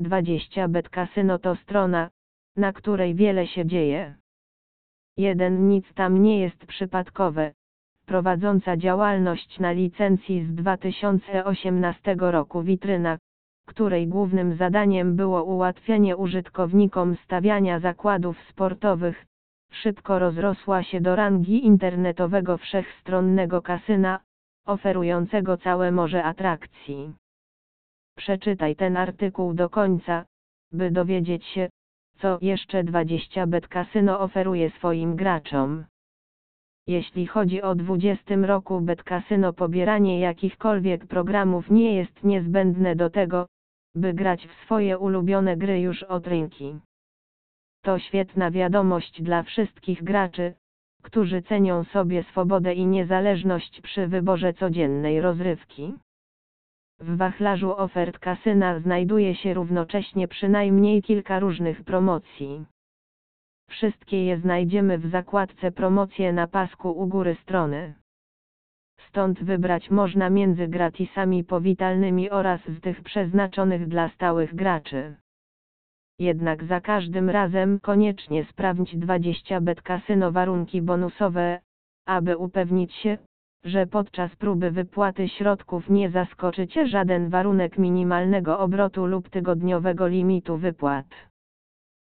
20 Bet Casino to strona, na której wiele się dzieje. Jeden nic tam nie jest przypadkowe, prowadząca działalność na licencji z 2018 roku witryna, której głównym zadaniem było ułatwianie użytkownikom stawiania zakładów sportowych, szybko rozrosła się do rangi internetowego wszechstronnego kasyna, oferującego całe morze atrakcji. Przeczytaj ten artykuł do końca, by dowiedzieć się, co jeszcze 20 Bet Casino oferuje swoim graczom. Jeśli chodzi o 20 roku Bet Casino pobieranie jakichkolwiek programów nie jest niezbędne do tego, by grać w swoje ulubione gry już od rynki. To świetna wiadomość dla wszystkich graczy, którzy cenią sobie swobodę i niezależność przy wyborze codziennej rozrywki. W wachlarzu ofert kasyna znajduje się równocześnie przynajmniej kilka różnych promocji. Wszystkie je znajdziemy w zakładce Promocje na pasku u góry strony. Stąd wybrać można między gratisami powitalnymi oraz z tych przeznaczonych dla stałych graczy. Jednak za każdym razem koniecznie sprawdź 20 bet kasyno warunki bonusowe, aby upewnić się, że podczas próby wypłaty środków nie zaskoczy Cię żaden warunek minimalnego obrotu lub tygodniowego limitu wypłat.